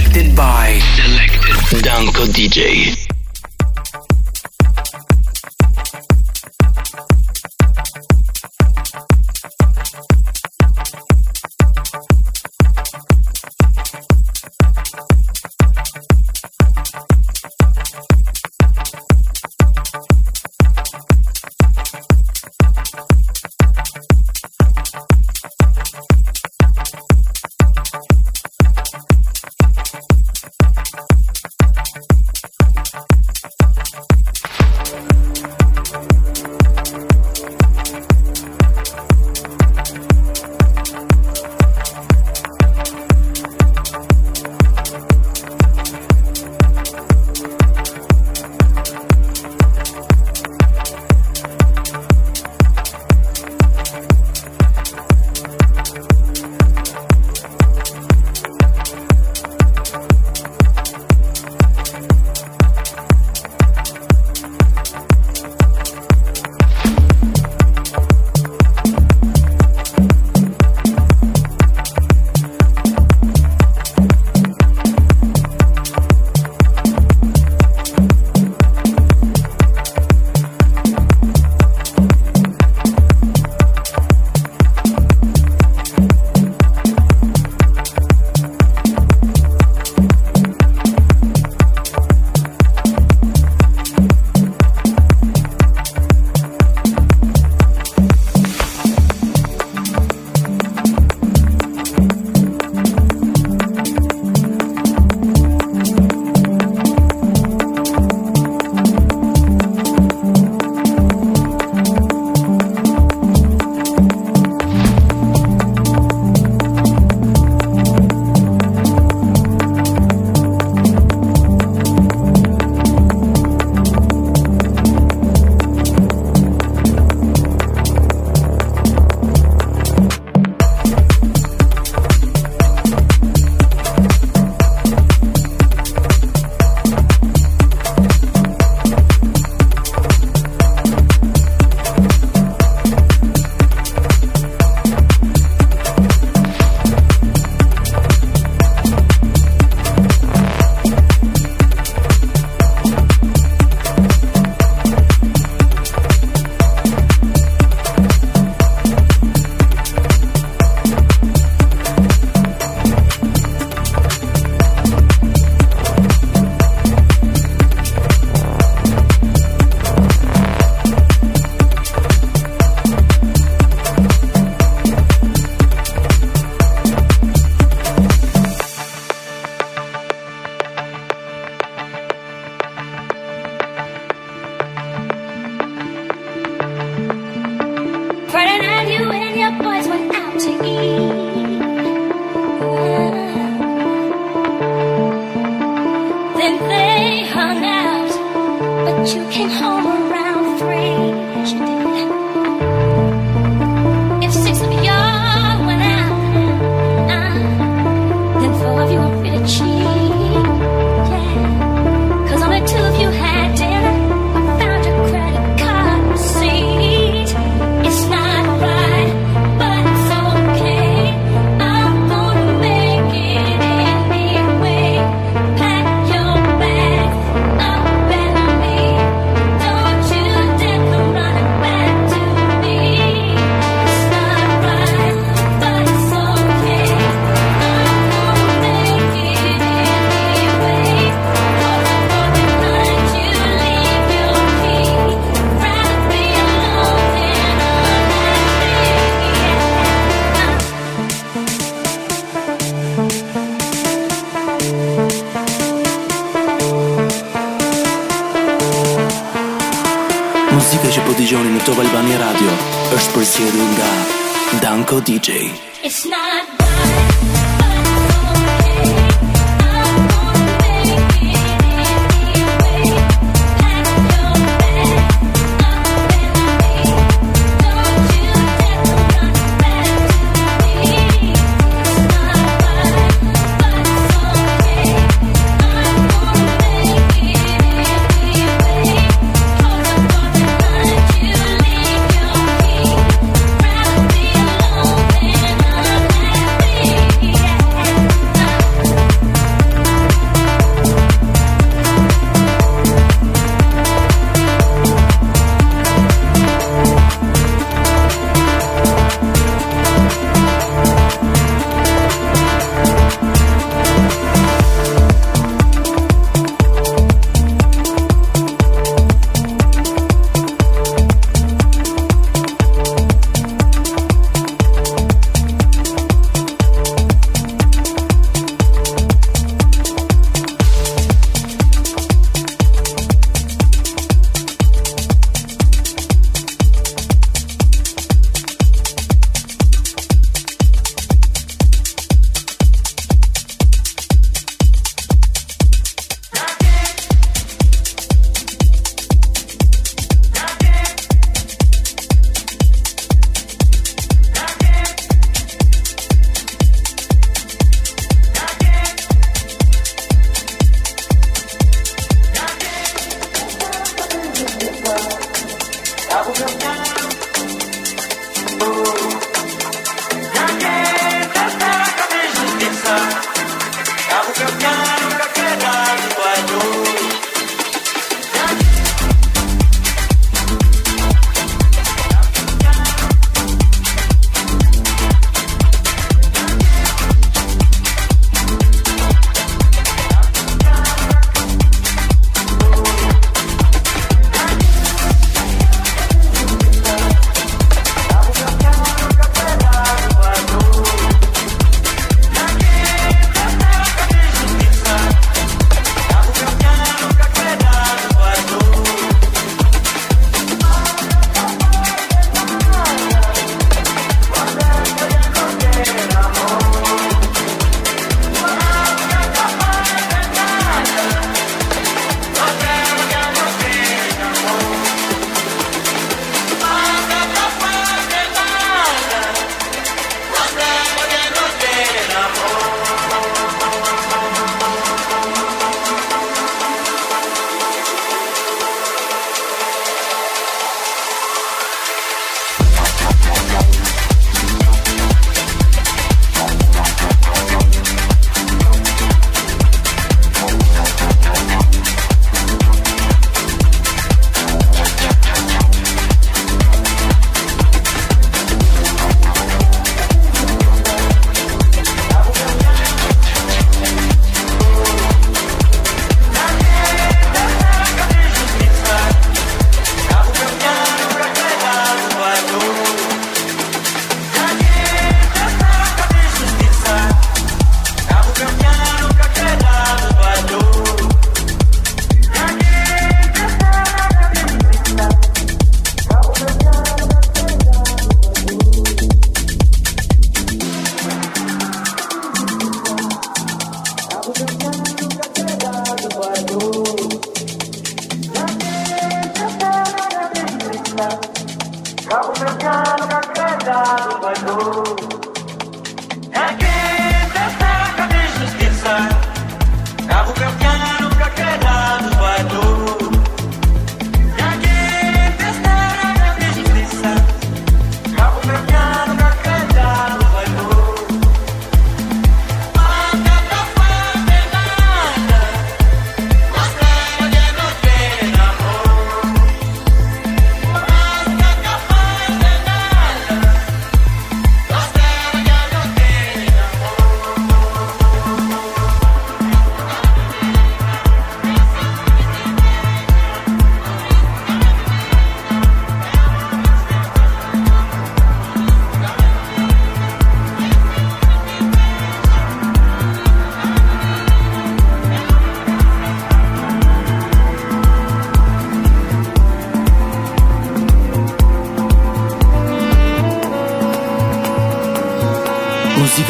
Selected by Selected Danko DJ.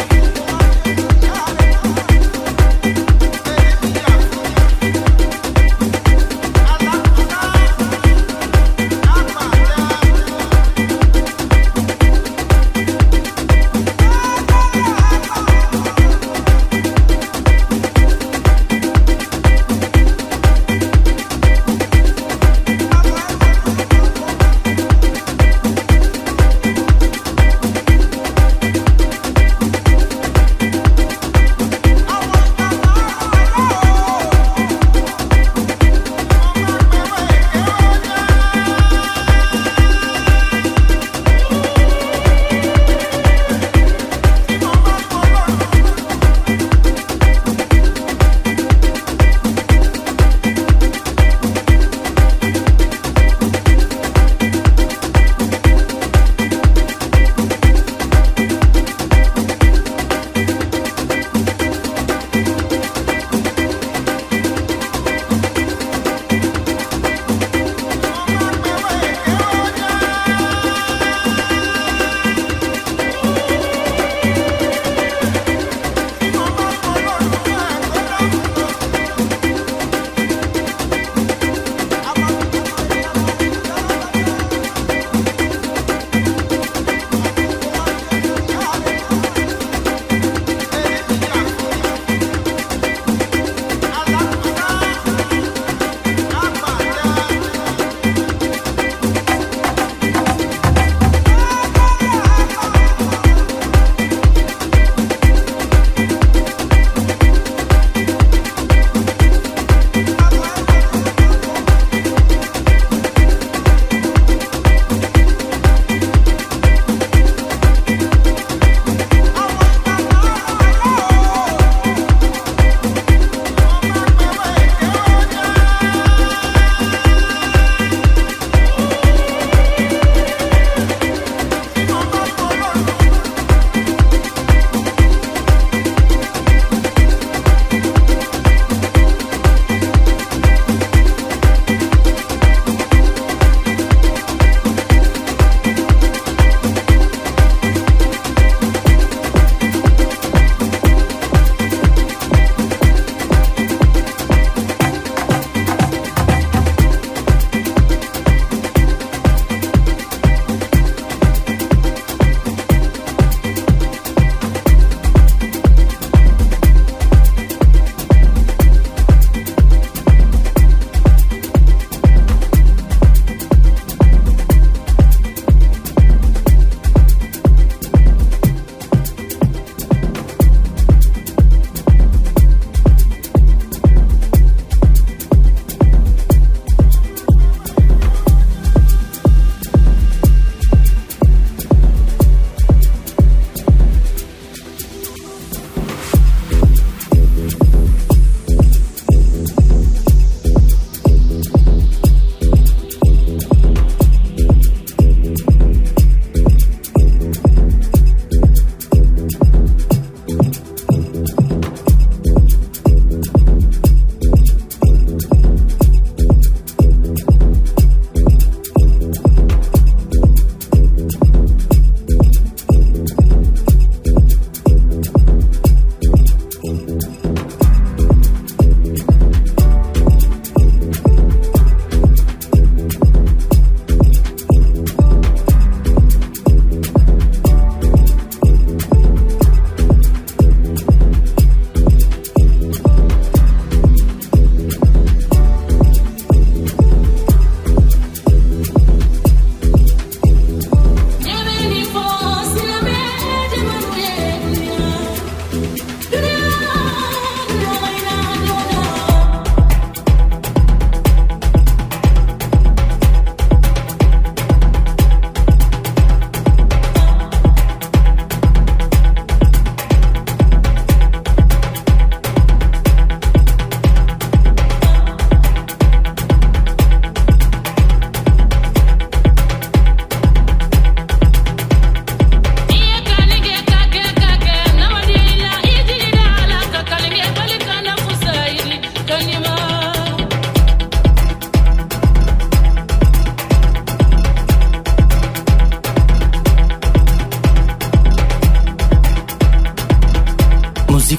DJ.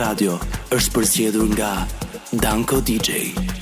Radio është përzgjedhur nga Danko DJ.